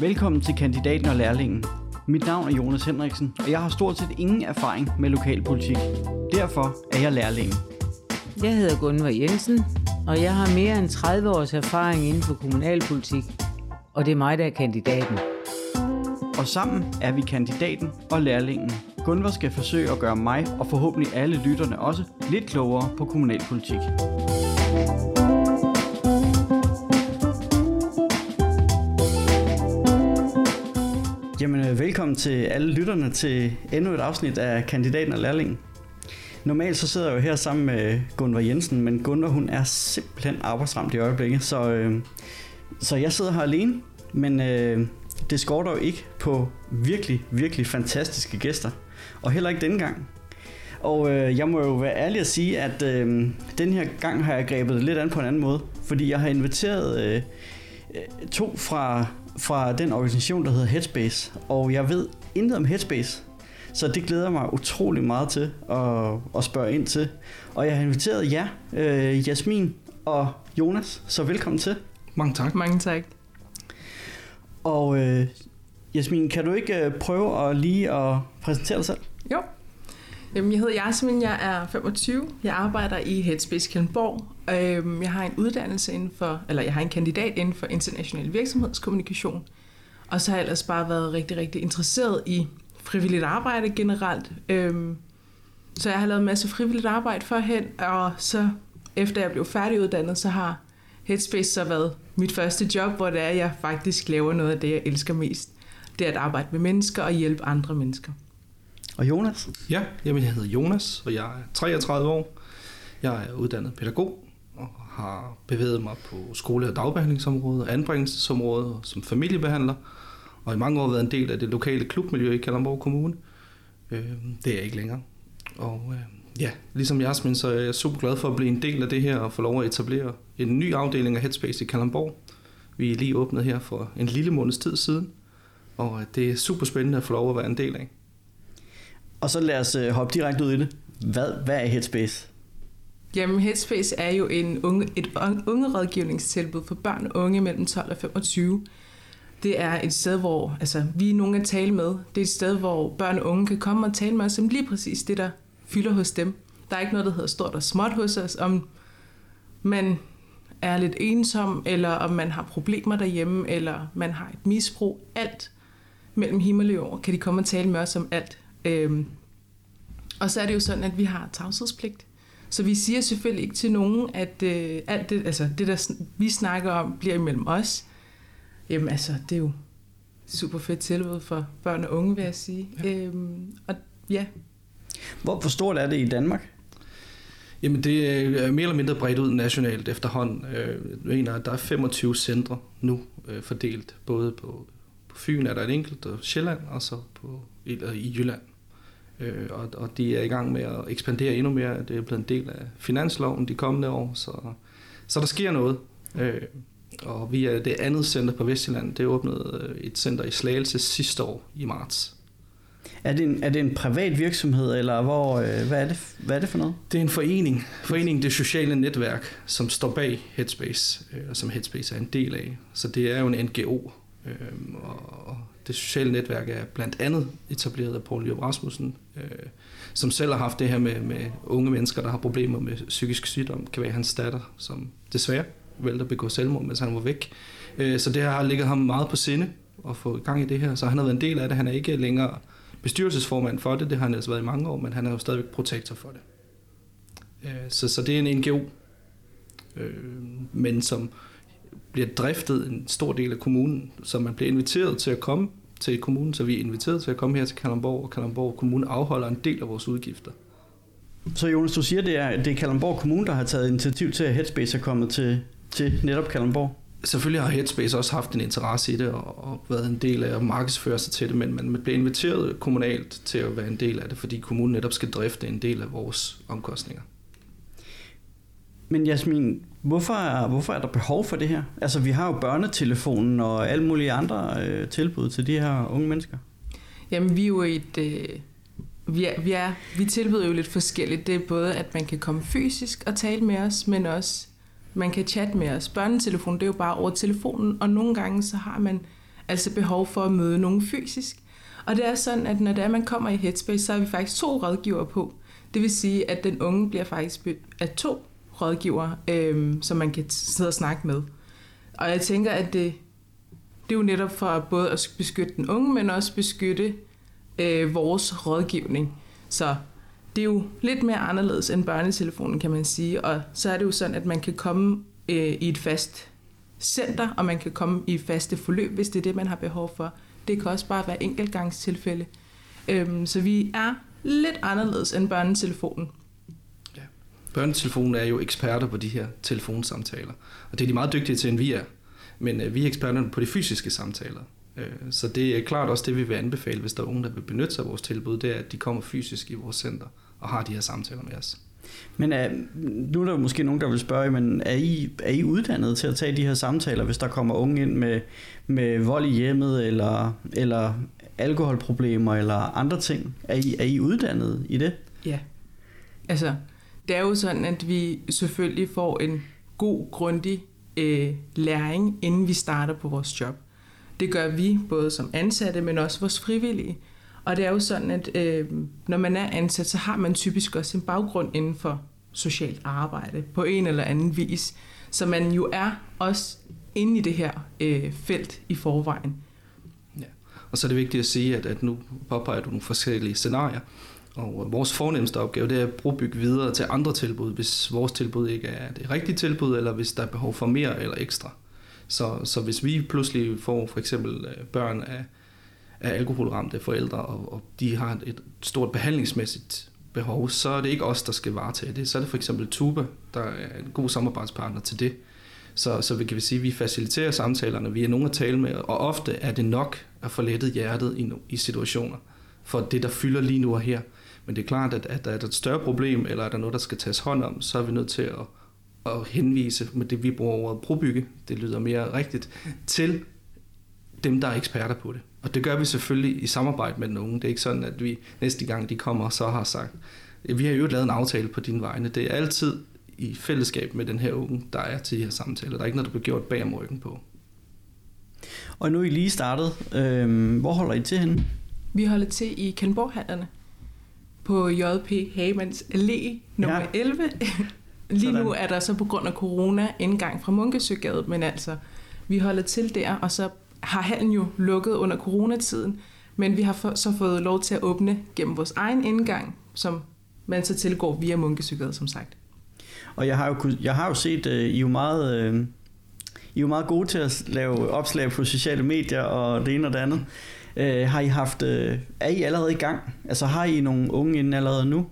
Velkommen til Kandidaten og Lærlingen. Mit navn er Jonas Henriksen, og jeg har stort set ingen erfaring med lokalpolitik. Derfor er jeg lærlingen. Jeg hedder Gunvar Jensen, og jeg har mere end 30 års erfaring inden for kommunalpolitik. Og det er mig, der er kandidaten. Og sammen er vi kandidaten og lærlingen. Gunvar skal forsøge at gøre mig og forhåbentlig alle lytterne også lidt klogere på kommunalpolitik. Jamen, øh, velkommen til alle lytterne til endnu et afsnit af Kandidaten og Lærlingen. Normalt så sidder jeg jo her sammen med Gunvar Jensen, men Gunvar hun er simpelthen arbejdsramt i øjeblikket, så, øh, så jeg sidder her alene, men øh, det skorter jo ikke på virkelig, virkelig fantastiske gæster, og heller ikke denne gang. Og øh, jeg må jo være ærlig at sige, at øh, den her gang har jeg grebet det lidt an på en anden måde, fordi jeg har inviteret øh, øh to fra, fra den organisation, der hedder Headspace, og jeg ved intet om Headspace, så det glæder mig utrolig meget til at, at spørge ind til. Og jeg har inviteret jer, øh, Jasmin og Jonas, så velkommen til. Mange tak. Mange tak. Og øh, Jasmin, kan du ikke øh, prøve at lige at præsentere dig selv? Jo. Jamen, jeg hedder Jasmin, jeg er 25. Jeg arbejder i Headspace Kalundborg. Øhm, jeg har en uddannelse inden for, eller jeg har en kandidat inden for international virksomhedskommunikation. Og så har jeg ellers bare været rigtig, rigtig interesseret i frivilligt arbejde generelt. Øhm, så jeg har lavet en masse frivilligt arbejde førhen, og så efter jeg blev færdiguddannet, så har Headspace så været mit første job, hvor det er, at jeg faktisk laver noget af det, jeg elsker mest. Det er at arbejde med mennesker og hjælpe andre mennesker. Og Jonas? Ja, jamen jeg hedder Jonas, og jeg er 33 år. Jeg er uddannet pædagog og har bevæget mig på skole- og dagbehandlingsområdet, anbringelsesområdet som familiebehandler, og i mange år været en del af det lokale klubmiljø i Kalundborg Kommune. Øh, Det er jeg ikke længere. Og øh, ja, ligesom Jasmin, så er jeg super glad for at blive en del af det her og få lov at etablere en ny afdeling af Headspace i Kalundborg. Vi er lige åbnet her for en lille måneds tid siden, og øh, det er super spændende at få lov at være en del af. Og så lad os øh, hoppe direkte ud i det. Hvad, hvad er Headspace? Jamen, Headspace er jo en unge, et ungerådgivningstilbud for børn og unge mellem 12 og 25. Det er et sted, hvor altså, vi er nogen at tale med. Det er et sted, hvor børn og unge kan komme og tale med os om lige præcis det, der fylder hos dem. Der er ikke noget, der hedder stort og småt hos os, om man er lidt ensom, eller om man har problemer derhjemme, eller man har et misbrug. Alt mellem himmel og jord kan de komme og tale med os om alt. Øhm, og så er det jo sådan, at vi har tavshedspligt. Så vi siger selvfølgelig ikke til nogen, at øh, alt det, altså det, der vi snakker om, bliver imellem os. Jamen altså, det er jo super fedt tilbud for børn og unge, vil jeg sige. Ja. Øhm, og ja, Hvor, hvor stort er det i Danmark? Jamen det er mere eller mindre bredt ud nationalt efterhånden. Øh, Jeg mener, at der er 25 centre nu øh, fordelt. Både på, på Fyn er der et enkelt, og Sjælland, og så på, eller i Jylland. Øh, Og, og de er i gang med at ekspandere endnu mere. Det er blevet en del af finansloven de kommende år, så, så der sker noget. Øh, Og vi er det andet center på Vestjylland. Det åbnede øh, et center i Slagelse sidste år i marts. Er det en, er det en privat virksomhed, eller hvor, øh, hvad, er det, hvad er det for noget? Det er en forening. Foreningen Det Sociale Netværk, som står bag Headspace, øh, og som Headspace er en del af. Så det er jo en NGO, øh, og det sociale netværk er blandt andet etableret af Poul Jørg Rasmussen, øh, som selv har haft det her med, med unge mennesker, der har problemer med psykisk sygdom. kan være hans datter, som desværre valgte at begå selvmord, mens han var væk. Øh, så det her har ligget ham meget på sinde at få gang i det her, så han har været en del af det. Han er ikke længere bestyrelsesformand for det, det har han altså været i mange år, men han er jo stadigvæk protektor for det. Øh, Så, så det er en NGO, øh, men som bliver driftet en stor del af kommunen, så man bliver inviteret til at komme til kommunen, så vi er inviteret til at komme her til Kalundborg, og Kalundborg Kommune afholder en del af vores udgifter. Så Jonas, du siger, det er, det er Kalundborg Kommune, der har taget initiativ til, at Headspace er kommet til, til netop Kalundborg. Selvfølgelig har Headspace også haft en interesse i det og, og været en del af at markedsføre sig til det, men man bliver inviteret kommunalt til at være en del af det, fordi kommunen netop skal drifte en del af vores omkostninger. Men Jasmin, hvorfor er, hvorfor er der behov for det her? Altså, vi har jo børnetelefonen og alle mulige andre øh, tilbud til de her unge mennesker. Jamen, vi er jo et... Øh, vi, er, vi, er, vi tilbyder jo lidt forskelligt. Det er både, at man kan komme fysisk og tale med os, men også, man kan chatte med os. Børnetelefon, det er jo bare over telefonen, og nogle gange så har man altså behov for at møde nogen fysisk. Og det er sådan, at når det er, man kommer i Headspace, så er vi faktisk to rådgiver på. Det vil sige, at den unge bliver faktisk af to rådgiver, øh, som man kan sidde og snakke med. Og jeg tænker, at det, det er jo netop for både at beskytte den unge, men også beskytte øh, vores rådgivning. Så det er jo lidt mere anderledes end børnetelefonen, kan man sige. Og så er det jo sådan, at man kan komme øh, i et fast center, og man kan komme i faste forløb, hvis det er det, man har behov for. Det kan også bare være enkeltgangstilfælde. Øhm, så vi er lidt anderledes end børnetelefonen. Børnetelefonen er jo eksperter på de her telefonsamtaler, og det er de meget dygtige til, end vi er. Men øh, vi er eksperterne på de fysiske samtaler. Øh, så det er klart også det, vi vil anbefale, hvis der er unge, der vil benytte sig af vores tilbud, det er, at de kommer fysisk i vores center og har de her samtaler med os. Men er, nu er der måske nogen, der vil spørge, men er I, er I uddannet til at tage de her samtaler, hvis der kommer unge ind med, med vold i hjemmet, eller, eller alkoholproblemer, eller andre ting? Er I, er I uddannet i det? Ja. Altså, det er jo sådan, at vi selvfølgelig får en god, grundig øh, læring, inden vi starter på vores job. Det gør vi både som ansatte, men også vores frivillige. Og det er jo sådan, at øh, når man er ansat, så har man typisk også en baggrund inden for socialt arbejde på en eller anden vis. Så man jo er også inde i det her øh, felt i forvejen. Ja. Og så er det vigtigt at sige, at, at nu påpeger du nogle forskellige scenarier. Og øh, vores fornemmeste opgave det er at brobygge videre til andre tilbud, hvis vores tilbud ikke er det rigtige tilbud, eller hvis der er behov for mere eller ekstra. Så, så hvis vi pludselig får for eksempel øh, børn af, af alkoholramte forældre, og, og de har et stort behandlingsmæssigt behov, så er det ikke os, der skal varetage det. Så er det for eksempel Tuba, der er en god samarbejdspartner til det. Så, så vi kan vi sige, at vi faciliterer samtalerne, vi er nogen at tale med, og ofte er det nok at få lettet hjertet i, i situationer, for det, der fylder lige nu og her. Men det er klart, at, at der er et større problem, eller er der noget, der skal tages hånd om, så er vi nødt til at, at henvise med det, vi bruger ordet probygge, det lyder mere rigtigt, til dem, der er eksperter på det. Og det gør vi selvfølgelig i samarbejde med den unge. Det er ikke sådan, at vi næste gang, de kommer, så har sagt, vi har jo lavet en aftale på din vegne. Det er altid i fællesskab med den her unge, der er til de her samtaler. Der er ikke noget, der bliver gjort bag om ryggen på. Og nu er I lige startet. Øhm, hvor holder I til henne? Vi holder til i Kalmborghallerne på JP Hagemanns Allé nummer ja. 11. Lige Sådan. nu er der så på grund af corona indgang fra Munkesøgade, men altså, vi holder til der, og så har hallen jo lukket under coronatiden, men vi har så fået lov til at åbne gennem vores egen indgang, som man så tilgår via Munkesøgade, som sagt. Og jeg har jo, jeg har jo set, uh, I er jo meget... Uh, I er jo meget gode til at lave opslag på sociale medier og det ene og det andet. Uh, har I haft, uh, er I allerede i gang? Altså har I nogle unge inde allerede nu?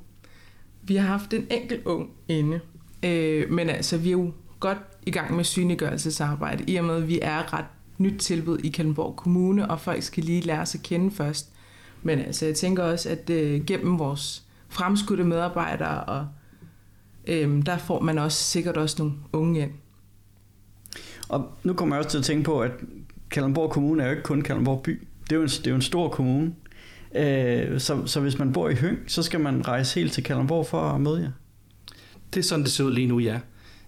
Vi har haft en enkelt ung inde, uh, men altså vi er jo godt i gang med synliggørelsesarbejde, i og med at vi er ret nyt tilbud i Kalundborg Kommune, og folk skal lige lære sig at kende først. Men altså, jeg tænker også, at uh, gennem vores fremskudte medarbejdere, og uh, der får man også sikkert også nogle unge ind. Og nu kommer jeg også til at tænke på, at Kalundborg Kommune er jo ikke kun Kalundborg by. Det er jo en, det er jo en stor kommune. Øh, så, så hvis man bor i Høng, så skal man rejse helt til Kalundborg for at møde jer? Det er sådan, det ser ud lige nu, ja.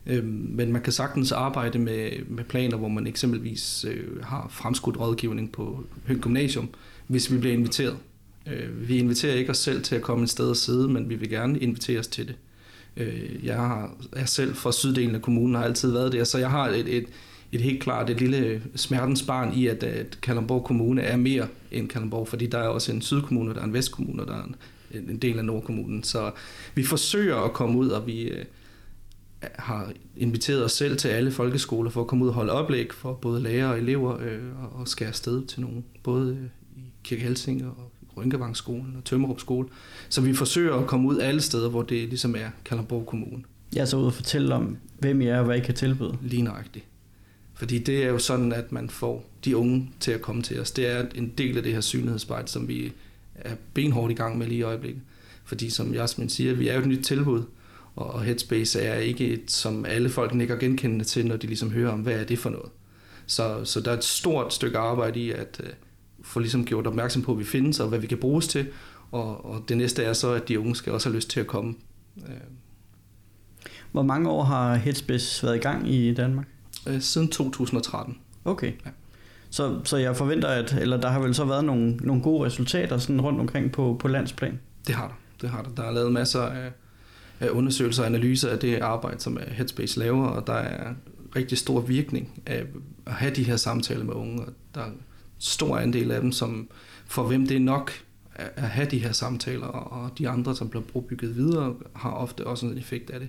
Øh, men man kan sagtens arbejde med, med planer, hvor man eksempelvis øh, har fremskudt rådgivning på Høng Gymnasium, hvis vi bliver inviteret. Øh, vi inviterer ikke os selv til at komme et sted og sidde, men vi vil gerne inviteres til det. Øh, jeg har, jeg selv fra syddelen af kommunen, har altid været der, så jeg har et, et, et helt klart et lille smertens barn i, at, at Kalundborg Kommune er mere end Kalundborg, fordi der er også en sydkommune, der er en vestkommune, og der er en, en del af Nordkommunen. Så vi forsøger at komme ud, og vi, øh, har inviteret os selv til alle folkeskoler for at komme ud og holde oplæg for både lærere og elever øh, og skære sted til nogle, både i Kirke Helsing og Rynkevangsskolen og Tømmerup skole. Så vi forsøger at komme ud alle steder, hvor det ligesom er Kalundborg Kommune. Jeg er så ude og fortælle om, hvem I er og hvad I kan tilbyde. Lige nøjagtigt. Fordi det er jo sådan, at man får de unge til at komme til os. Det er en del af det her synlighedsarbejde, som vi er benhårdt i gang med lige i øjeblikket. Fordi som Jasmin siger, vi er jo et nyt tilbud, og Headspace er ikke et, som alle folk nikker genkendende til, når de ligesom hører om, hvad er det for noget. Så, så der er et stort stykke arbejde i at uh, få ligesom gjort opmærksom på, at vi findes, og hvad vi kan bruges til. Og, og det næste er så, at de unge skal også have lyst til at komme. Øh. Hvor mange år har Headspace været i gang i Danmark? Uh, siden 2013. Okay. Ja. Så, så jeg forventer, at eller der har vel så været nogle, nogle gode resultater sådan rundt omkring på, på landsplan. Det har der. Det har der. Der er lavet masser af, af undersøgelser og analyser af det arbejde, som Headspace laver, og der er rigtig stor virkning af at have de her samtaler med unge. Og der er en stor andel af dem, som for hvem det er nok at have de her samtaler, og de andre, som bliver brobygget videre, har ofte også en effekt af det.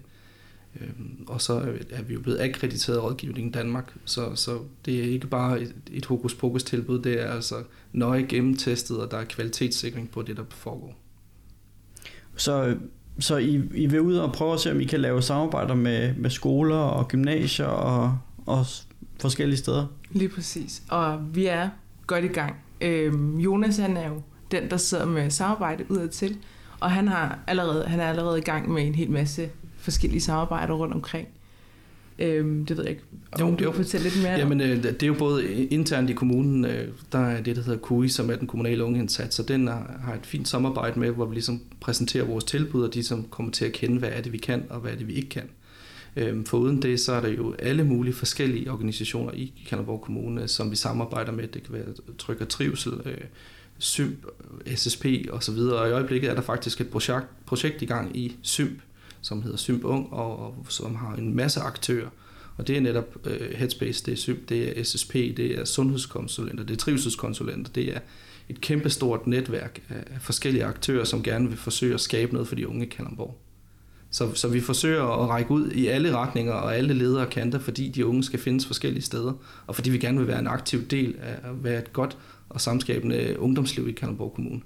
Øhm, og så er vi jo blevet akkrediteret rådgivning i Danmark, så, så det er ikke bare et, et hokus pokus tilbud, det er altså nøje gennemtestet, og der er kvalitetssikring på det, der foregår. Så, så I, I vil ud og prøve at se, om I kan lave samarbejder med, med skoler og gymnasier og, og forskellige steder? Lige præcis, og vi er godt i gang. Øhm, Jonas han er jo den, der sidder med samarbejde udad til, og han, har allerede, han er allerede i gang med en hel masse forskellige samarbejder rundt omkring. Øhm, det ved jeg ikke, om jo, du kan fortælle lidt mere Jamen, øh, det er jo både internt i kommunen, øh, der er det, der hedder KUI, som er den kommunale ungeindsats, så den har et fint samarbejde med, hvor vi ligesom præsenterer vores tilbud, og de som kommer til at kende, hvad er det, vi kan, og hvad er det, vi ikke kan. Øhm, for uden det, så er der jo alle mulige forskellige organisationer i Kalundborg Kommune, som vi samarbejder med. Det kan være Tryk og Trivsel, øh, SYMP, SSP osv. Og i øjeblikket er der faktisk et projekt, projekt i gang i SYMP, som hedder Symp Ung, og, og som har en masse aktører. Og det er netop øh, Headspace, det er Symp, det er SSP, det er sundhedskonsulenter, det er trivselskonsulenter, det er et kæmpestort netværk af forskellige aktører, som gerne vil forsøge at skabe noget for de unge i Kalamborg. Så, så vi forsøger at række ud i alle retninger og alle ledere kanter, fordi de unge skal findes forskellige steder, og fordi vi gerne vil være en aktiv del af at være et godt og samskabende ungdomsliv i Kalundborg Kommune.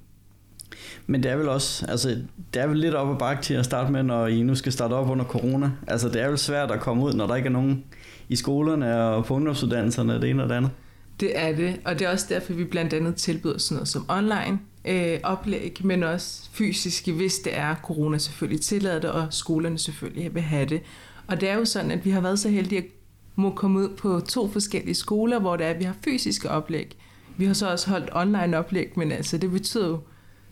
Men det er vel også, altså, det er vel lidt op ad bakke til at starte med, når I nu skal starte op under corona. Altså, det er vel svært at komme ud, når der ikke er nogen i skolerne og på ungdomsuddannelserne, det ene og det andet. Det er det, og det er også derfor, vi blandt andet tilbyder sådan noget som online øh, oplæg, men også fysiske, hvis det er corona selvfølgelig tillader det, og skolerne selvfølgelig vil have det. Og det er jo sådan, at vi har været så heldige at må komme ud på to forskellige skoler, hvor det er, at vi har fysiske oplæg. Vi har så også holdt online oplæg, men altså det betyder jo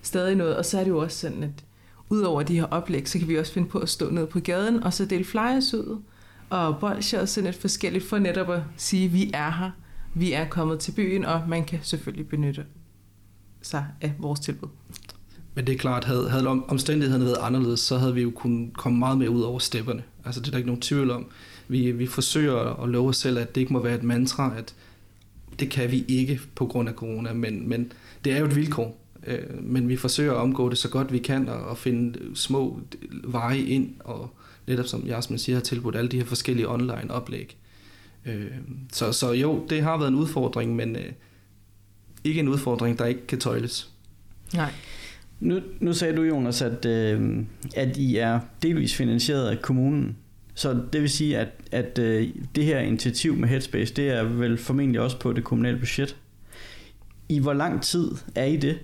stadig noget. Og så er det jo også sådan, at udover de her oplæg, så kan vi også finde på at stå nede på gaden og så dele flyers ud og bolsjer og sådan et forskelligt for netop at sige, at vi er her, vi er kommet til byen, og man kan selvfølgelig benytte sig af vores tilbud. Men det er klart, havde, havde omstændighederne været anderledes, så havde vi jo kunnet komme meget mere ud over stepperne. Altså det er der ikke nogen tvivl om. Vi, vi forsøger at love os selv, at det ikke må være et mantra, at det kan vi ikke på grund af corona, men, men det er jo et vilkår. Øh, men vi forsøger at omgå det så godt vi kan og, og finde små veje ind og netop som Jasmin siger har tilbudt alle de her forskellige online oplæg. Øh, så, så jo, det har været en udfordring, men øh, ikke en udfordring, der ikke kan tøjles. Nej. Nu, nu sagde du, Jonas, at, øh, at I er delvis finansieret af kommunen. Så det vil sige, at, at øh, det her initiativ med Headspace, det er vel formentlig også på det kommunale budget. I hvor lang tid er I det?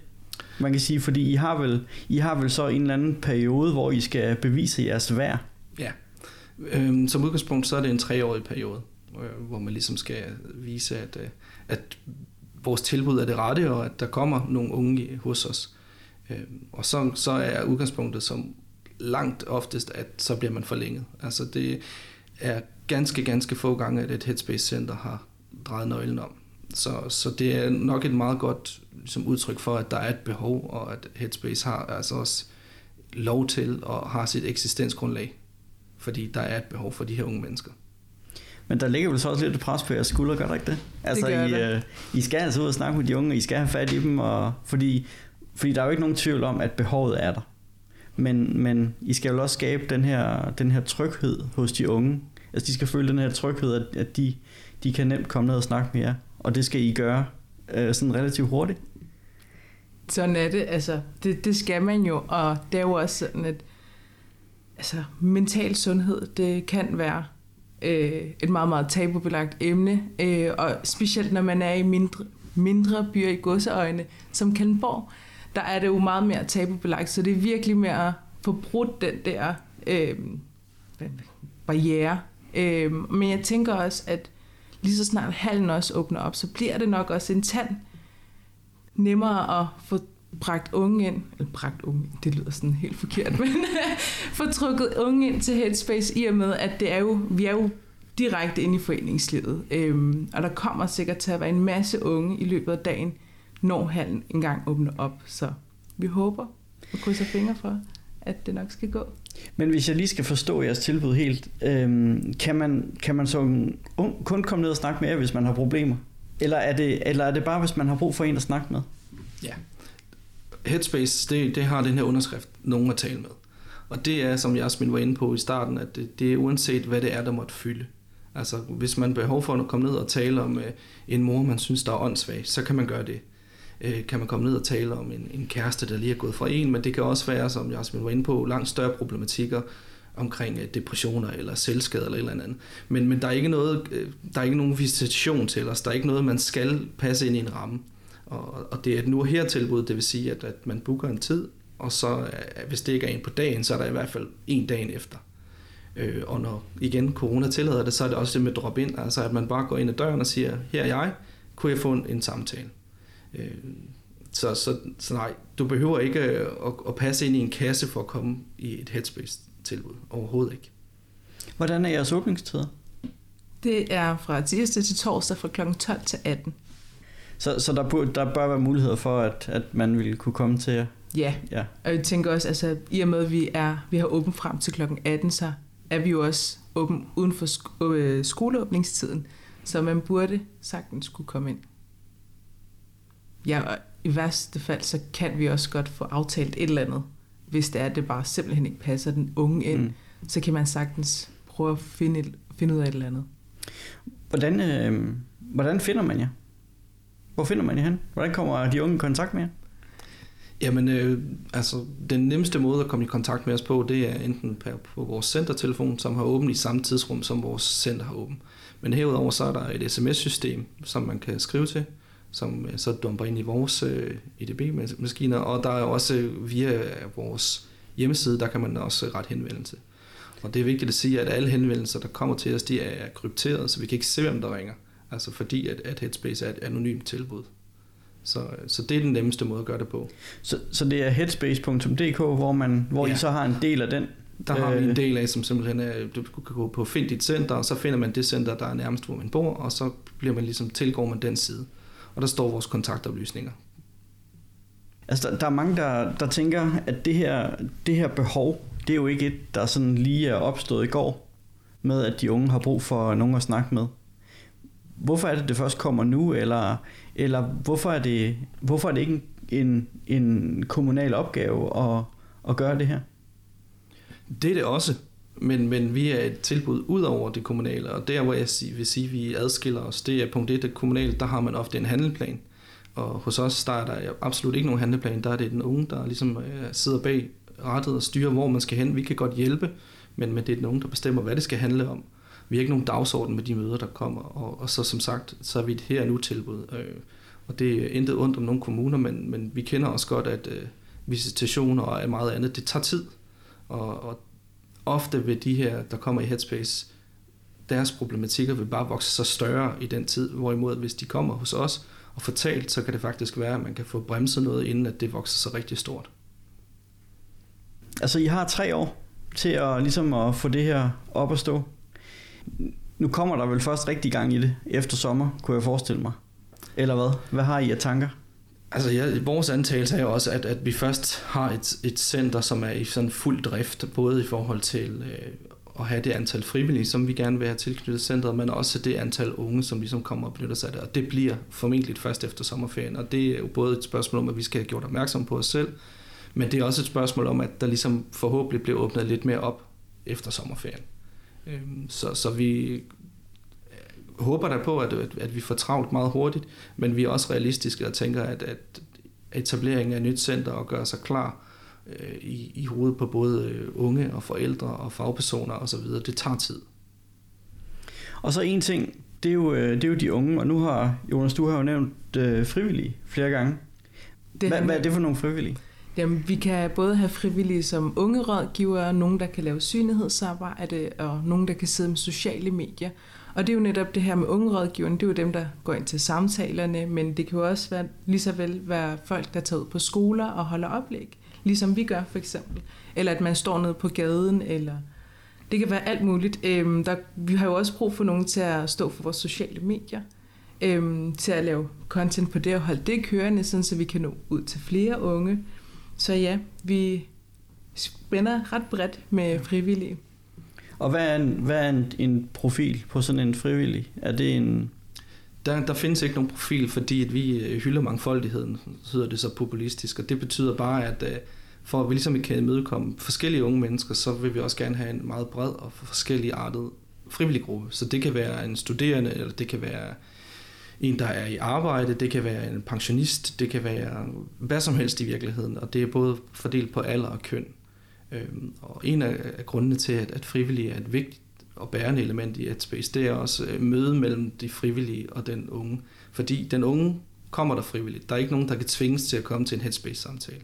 Man kan sige, fordi I har vel, I har vel så en eller anden periode, hvor I skal bevise jeres værd. Ja. Øhm, som udgangspunkt, så er det en treårig periode, hvor man ligesom skal vise, at, øh, at vores tilbud er det rette, og at der kommer nogle unge hos os. Øhm, og så, så er udgangspunktet som langt oftest, at så bliver man forlænget. Altså det er ganske, ganske få gange, at et Headspace Center har drejet nøglen om. Så, så det er nok et meget godt som udtryk for, at der er et behov, og at Headspace har altså også lov til og har sit eksistensgrundlag, fordi der er et behov for de her unge mennesker. Men der ligger vel så også lidt pres på jeres skuldre, gør der ikke det? Altså, det I, det. Øh, I skal altså ud og snakke med de unge, I skal have fat i dem, og, fordi, fordi der er jo ikke nogen tvivl om, at behovet er der. Men, men I skal jo også skabe den her, den her tryghed hos de unge. Altså de skal føle den her tryghed, at, at de, de kan nemt komme ned og snakke med jer. Og det skal I gøre øh, sådan relativt hurtigt. Sådan er det. Altså, det, det skal man jo. Og det er jo også sådan, at altså, mental sundhed, det kan være øh, et meget, meget tabubelagt emne. Øh, og specielt når man er i mindre, mindre byer i godseøjne, som Kalmborg, der er det jo meget mere tabubelagt. Så det er virkelig med at få brudt den der øh, barriere. Øh, men jeg tænker også, at lige så snart halen også åbner op, så bliver det nok også en tand nemmere at få bragt unge ind, eller bragt unge, det lyder sådan helt forkert, men få trukket unge ind til Headspace i og med, at det er jo, vi er jo direkte ind i foreningslivet. Øhm, og der kommer sikkert til at være en masse unge i løbet af dagen, når hallen engang åbner op. Så vi håber og krydser fingre for, at det nok skal gå. Men hvis jeg lige skal forstå jeres tilbud helt, øhm, kan, man, kan man så ung, kun komme ned og snakke med jer, hvis man har problemer? Eller er, det, eller er det bare, hvis man har brug for en at snakke med? Ja. Headspace, det, det har den her underskrift, nogen at tale med. Og det er, som Jasmin var inde på i starten, at det, det er uanset, hvad det er, der måtte fylde. Altså, hvis man behov for at komme ned og tale om uh, en mor, man synes, der er åndssvag, så kan man gøre det øh, kan man komme ned og tale om en, en kæreste, der lige er gået fra en, men det kan også være, som Jasmin var inde på, langt større problematikker omkring øh, depressioner eller selvskade eller et eller andet. Men, men der, er ikke noget, øh, der er ikke nogen visitation til os. Der er ikke noget, man skal passe ind i en ramme. Og, og det er et nu her tilbud, det vil sige, at, at man booker en tid, og så øh, hvis det ikke er en på dagen, så er der i hvert fald en dagen efter. Øh, og når igen corona tillader det, så er det også det med drop ind, altså at man bare går ind ad døren og siger, her er jeg, kunne jeg få en, en samtale? Øh, så, så, så nej, du behøver ikke at, at passe ind i en kasse for at komme i et Headspace-tilbud. Overhovedet ikke. Hvordan er jeres åbningstider? Det er fra tirsdag til torsdag fra kl. 12 til 18. Så, så der, bør, der bør være muligheder for, at, at man vil kunne komme til jer? Ja. ja, og jeg tænker også, altså i og med, at vi, er, vi har åbent frem til kl. 18, så er vi jo også åben uden for sk- øh, skoleåbningstiden, så man burde sagtens kunne komme ind. Ja, og i værste fald, så kan vi også godt få aftalt et eller andet. Hvis det er, at det bare simpelthen ikke passer den unge ind, mm. så kan man sagtens prøve at finde, et, finde ud af et eller andet. Hvordan, øh, hvordan finder man jer? Hvor finder man jer hen? Hvordan kommer de unge i kontakt med jer? Jamen, øh, altså, den nemmeste måde at komme i kontakt med os på, det er enten på, på vores centertelefon, som har åbent i samme tidsrum, som vores center har åbent. Men herudover så er der et sms-system, som man kan skrive til, som øh, så dumper ind i vores øh, EDB-maskiner, og der er også via vores hjemmeside, der kan man også ret henvendelse. Og det er vigtigt at sige, at alle henvendelser, der kommer til os, de er krypteret, så vi kan ikke se, hvem der ringer. Altså fordi, at, at Headspace er et anonymt tilbud. Så, så det er den nemmeste måde at gøre det på. Så, så det er headspace.dk, hvor, man, hvor ja. I så har en del af den? Der har vi en øh, del af, som simpelthen er, du kan gå på Find dit center, og så finder man det center, der er nærmest, hvor man bor, og så bliver man ligesom, tilgår man den side. Og der står vores kontaktoplysninger. Altså, der, der er mange, der, der tænker, at det her, det her behov, det er jo ikke et, der sådan lige er opstået i går, med at de unge har brug for nogen at snakke med. Hvorfor er det, det først kommer nu, eller eller hvorfor er det, hvorfor er det ikke en, en kommunal opgave at, at gøre det her? Det er det også, men, men vi er et tilbud ud over det kommunale, og der hvor jeg vil sige, at vi adskiller os, det er punkt 1, det kommunale, der har man ofte en handelplan, og hos os der er der absolut ikke nogen handleplan, der er det den unge, der ligesom øh, sidder bag rettet og styrer, hvor man skal hen. Vi kan godt hjælpe, men, men det er den unge, der bestemmer, hvad det skal handle om. Vi har ikke nogen dagsorden med de møder, der kommer, og, og så som sagt, så er vi et her nu tilbud. Øh, og det er intet ondt om nogle kommuner, men, men vi kender også godt, at øh, visitationer og meget andet, det tager tid. Og, og ofte vil de her, der kommer i Headspace, deres problematikker vil bare vokse så større i den tid, hvorimod hvis de kommer hos os og fortalt, så kan det faktisk være, at man kan få bremset noget, inden at det vokser så rigtig stort. Altså, I har tre år til at, ligesom at få det her op at stå. Nu kommer der vel først rigtig gang i det efter sommer, kunne jeg forestille mig. Eller hvad? Hvad har I af tanker? Altså, ja, vores antagelse er jo også, at, at vi først har et, et center, som er i sådan fuld drift, både i forhold til øh, at have det antal frivillige, som vi gerne vil have tilknyttet centret, men også det antal unge, som ligesom kommer og benytter sig af det. Og det bliver formentlig først efter sommerferien, og det er jo både et spørgsmål om, at vi skal have gjort opmærksom på os selv, men det er også et spørgsmål om, at der ligesom forhåbentlig bliver åbnet lidt mere op efter sommerferien. Øhm, så, så vi håber der på, at, at vi får travlt meget hurtigt, men vi er også realistiske og tænker, at, at etableringen af et nyt center og gøre sig klar øh, i, i hovedet på både øh, unge og forældre og fagpersoner osv., det tager tid. Og så en ting, det er jo, øh, det er jo de unge, og nu har Jonas, du har jo nævnt øh, frivillige flere gange. Det hvad, hvad er det for nogle frivillige? Jamen, vi kan både have frivillige som unge rådgivere, nogen, der kan lave synlighedsarbejde, og nogen, der kan sidde med sociale medier. Og det er jo netop det her med ungerådgiverne, det er jo dem, der går ind til samtalerne, men det kan jo også være, lige så vel være folk, der tager ud på skoler og holder oplæg, ligesom vi gør for eksempel. Eller at man står nede på gaden, eller Det kan være alt muligt. Øhm, der, vi har jo også brug for nogen til at stå for vores sociale medier, øhm, til at lave content på det og holde det kørende, sådan, så vi kan nå ud til flere unge. Så ja, vi spænder ret bredt med frivillige. Og hvad er, en, hvad er en, en profil på sådan en frivillig? Er det en... Der, der findes ikke nogen profil, fordi at vi øh, hylder mangfoldigheden, så hedder det så populistisk, og det betyder bare, at øh, for at vi ligesom kan imødekomme forskellige unge mennesker, så vil vi også gerne have en meget bred og forskellig artet frivillig gruppe. Så det kan være en studerende, eller det kan være en, der er i arbejde, det kan være en pensionist, det kan være hvad som helst i virkeligheden, og det er både fordelt på alder og køn. Øhm, og en af grundene til, at frivillige er et vigtigt og bærende element i Headspace, det er også øh, møde mellem de frivillige og den unge. Fordi den unge kommer der frivilligt. Der er ikke nogen, der kan tvinges til at komme til en Headspace-samtale.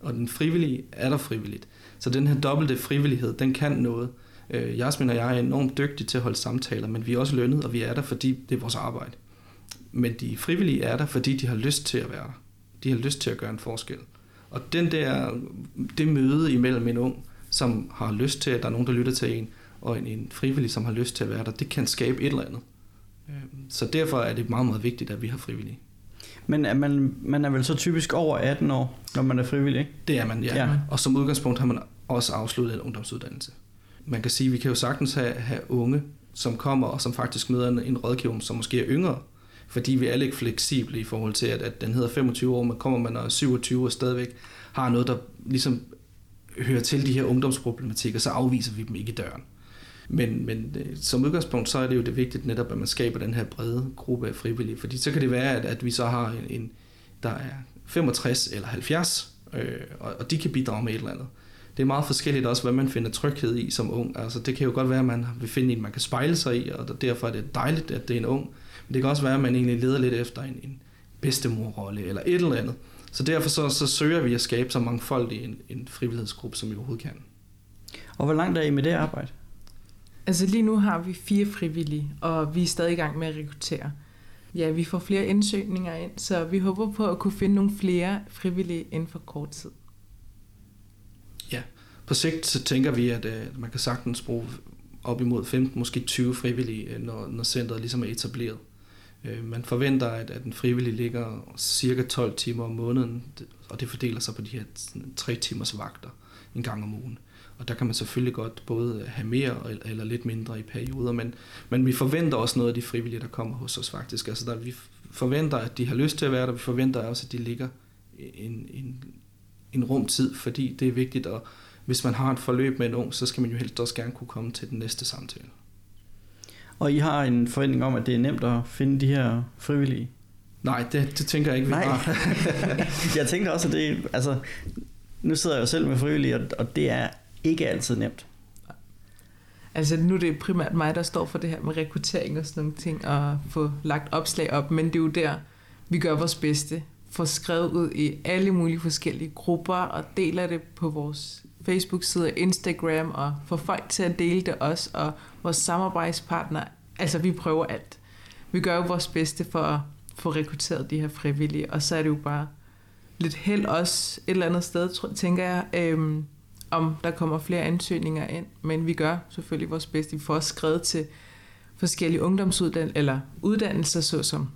Og den frivillige er der frivilligt. Så den her dobbelte frivillighed, den kan noget. Øh, Jasmin og jeg er enormt dygtige til at holde samtaler, men vi er også lønnet, og vi er der, fordi det er vores arbejde. Men de frivillige er der, fordi de har lyst til at være der. De har lyst til at gøre en forskel. Og den der, det møde imellem en ung, som har lyst til, at der er nogen, der lytter til en, og en, en frivillig, som har lyst til at være der, det kan skabe et eller andet. Øhm, så derfor er det meget, meget vigtigt, at vi har frivillige. Men er man, man er vel så typisk over 18 år, når man er frivillig, ikke? Det er man, ja. Ja. Og som udgangspunkt har man også afsluttet en ungdomsuddannelse. Man kan sige, at vi kan jo sagtens have, have unge, som kommer og som faktisk møder en, en rådgiver, som måske er yngre, fordi vi er alle ikke fleksible i forhold til, at, at den hedder 25 år, men kommer man og 27 og stadigvæk har noget, der ligesom hører til de her ungdomsproblematikker, så afviser vi dem ikke i døren. Men, men øh, som udgangspunkt, så er det jo det vigtigt netop, at man skaber den her brede gruppe af frivillige, fordi så kan det være, at, at vi så har en, en der er 65 eller 70, øh, og, og de kan bidrage med et eller andet. Det er meget forskelligt også, hvad man finder tryghed i som ung. Altså, det kan jo godt være, at man vil finde en, man kan spejle sig i, og derfor er det dejligt, at det er en ung. Men det kan også være, at man egentlig leder lidt efter en, en bedstemorrolle eller et eller andet. Så derfor så, så søger vi at skabe så mangfoldig en, en frivillighedsgruppe, som vi overhovedet kan. Og hvor langt er I med det arbejde? Altså lige nu har vi fire frivillige, og vi er stadig i gang med at rekruttere. Ja, vi får flere indsøgninger ind, så vi håber på at kunne finde nogle flere frivillige inden for kort tid. På sigt så tænker vi, at øh, man kan sagtens bruge op imod 15, måske 20 frivillige, øh, når, når centret ligesom er etableret. Øh, man forventer, at, at den frivillige ligger cirka 12 timer om måneden, og det fordeler sig på de her 3 timers vagter en gang om ugen. Og der kan man selvfølgelig godt både have mere eller lidt mindre i perioder, men, men vi forventer også noget af de frivillige, der kommer hos os faktisk. Altså der, vi forventer, at de har lyst til at være der, vi forventer også, at de ligger en, en, en rum tid, fordi det er vigtigt, og hvis man har et forløb med en ung, så skal man jo helst også gerne kunne komme til den næste samtale. Og I har en forventning om, at det er nemt at finde de her frivillige? Nej, det, det tænker jeg ikke, vi Nej. har. jeg tænker også, at det altså, nu sidder jeg jo selv med frivillige, og, og det er ikke altid nemt. Altså nu er det primært mig, der står for det her med rekruttering og sådan nogle ting, og få lagt opslag op, men det er jo der, vi gør vores bedste. Får skrevet ud i alle mulige forskellige grupper, og deler det på vores Facebook-side og Instagram, og få folk til at dele det også, og vores samarbejdspartner. Altså vi prøver alt. Vi gør jo vores bedste for at få rekrutteret de her frivillige, og så er det jo bare lidt held også et eller andet sted, tænker jeg, øhm, om der kommer flere ansøgninger ind. Men vi gør selvfølgelig vores bedste. Vi får også skrevet til forskellige ungdomsuddannelser, eller uddannelser, såsom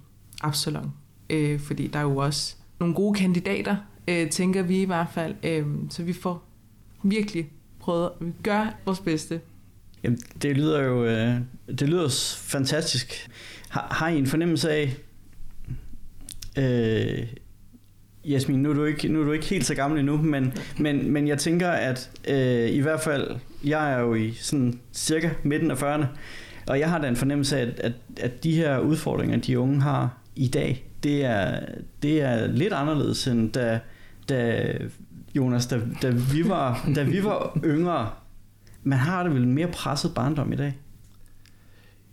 Absalon. Øh, fordi der er jo også nogle gode kandidater, øh, tænker vi i hvert fald. Øh, så vi får virkelig prøvet, vi gør vores bedste. Jamen, det lyder jo øh, det lyder fantastisk. Har, har I en fornemmelse af, øh, Jasmin, nu er, du ikke, nu er du ikke helt så gammel endnu, men, men, men jeg tænker, at øh, i hvert fald, jeg er jo i sådan cirka midten af 40'erne, og jeg har da en fornemmelse af, at, at, at de her udfordringer, de unge har i dag, det er, det er lidt anderledes end da, da Jonas, da, da, vi var, da vi var yngre. Man har det vel mere presset barndom i dag?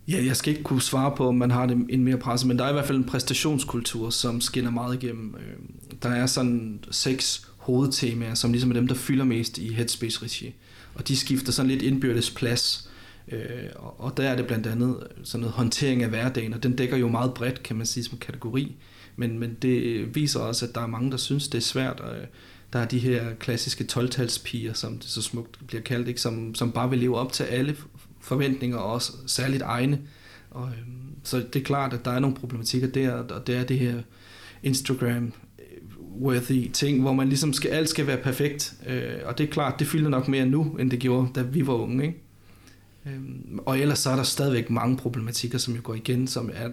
Ja, jeg skal ikke kunne svare på, om man har det en mere presset, men der er i hvert fald en præstationskultur, som skinner meget igennem. Øh, der er sådan seks hovedtemaer, som ligesom er dem, der fylder mest i Headspace-regi. Og de skifter sådan lidt indbyrdes plads. Øh, og- der er det blandt andet sådan noget håndtering af hverdagen, og den dækker jo meget bredt, kan man sige, som kategori. Men, men det viser også, at der er mange, der synes, det er svært. at, der er de her klassiske 12-talspiger, som det så smukt bliver kaldt, ikke? Som, som bare vil leve op til alle forventninger, og også særligt egne. Og, øhm, så det er klart, at der er nogle problematikker der, og det er det her Instagram øh, worthy ting, hvor man ligesom skal, alt skal være perfekt. Øh, og det er klart, det fylder nok mere nu, end det gjorde, da vi var unge. Ikke? Øhm, og ellers så er der stadigvæk mange problematikker, som jo går igen, som er,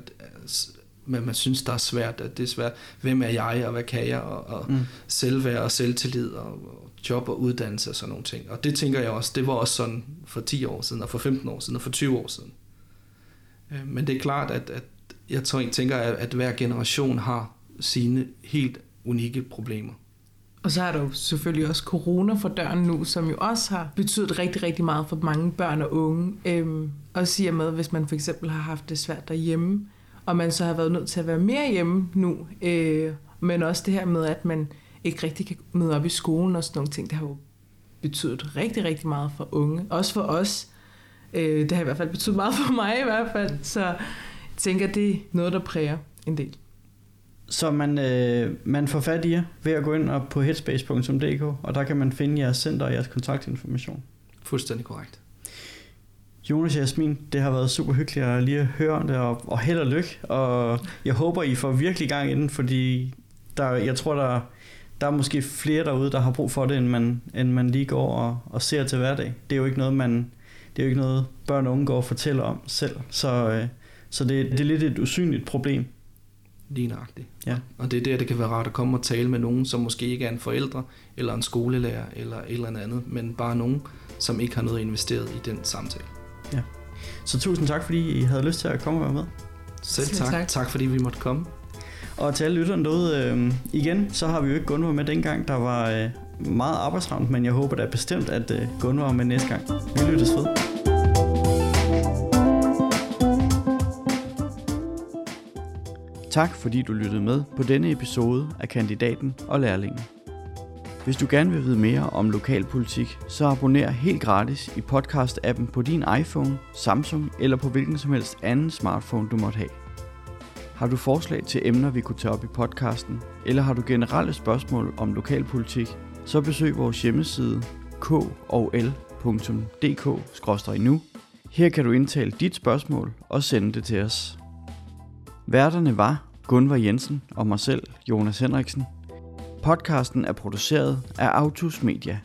men man synes, der er svært, at det er svært. Hvem er jeg, og hvad kan jeg, og, og mm. selvværd og selvtillid, og, og job og uddannelse og sådan nogle ting. Og det tænker jeg også, det var også sådan for 10 år siden, og for 15 år siden, og for 20 år siden. Øh, men det er klart, at, at jeg tænker, at, at hver generation har sine helt unikke problemer. Og så er der jo selvfølgelig også corona for døren nu, som jo også har betydet rigtig, rigtig meget for mange børn og unge. Øhm, og siger med, hvis man for eksempel har haft det svært derhjemme, og man så har været nødt til at være mere hjemme nu, øh, men også det her med, at man ikke rigtig kan møde op i skolen og sådan nogle ting, det har jo betydet rigtig, rigtig meget for unge. Også for os. Øh, det har i hvert fald betydet meget for mig i hvert fald. Så jeg tænker, det er noget, der præger en del. Så man, øh, man får fat i jer ved at gå ind og på headspace.dk, og der kan man finde jeres center og jeres kontaktinformation. Fuldstændig korrekt. Jonas og Jasmin, det har været super hyggeligt at lige høre om det, og, og held og lykke. Og jeg håber, I får virkelig gang inden, fordi der, jeg tror, der, der er måske flere derude, der har brug for det, end man, end man lige går og, og ser til hverdag. Det er jo ikke noget, man, det er jo ikke noget, børn og unge går og fortæller om selv. Så, øh, så det, det er lidt et usynligt problem. Lige nøjagtigt. Ja. Og det er der, det kan være rart at komme og tale med nogen, som måske ikke er en forældre, eller en skolelærer, eller et eller andet, men bare nogen, som ikke har noget investeret i den samtale. Så tusind tak, fordi I havde lyst til at komme og være med. Selv tak. tak. Tak, fordi vi måtte komme. Og til alle lytterne derude, øh, igen, så har vi jo ikke Gunvar med dengang, der var øh, meget arbejdsramt, men jeg håber da bestemt, at øh, Gunvar er med næste gang. Vi lyttes ved. Tak fordi du lyttede med på denne episode af Kandidaten og Lærlingen. Hvis du gerne vil vide mere om lokalpolitik, så abonner helt gratis i podcast-appen på din iPhone, Samsung eller på hvilken som helst anden smartphone du måtte have. Har du forslag til emner, vi kunne tage op i podcasten, eller har du generelle spørgsmål om lokalpolitik, så besøg vores hjemmeside kol.dk-nu. Her kan du indtale dit spørgsmål og sende det til os. Værterne var Gunvar Jensen og mig selv, Jonas Henriksen. Podcasten er produceret af Autos Media.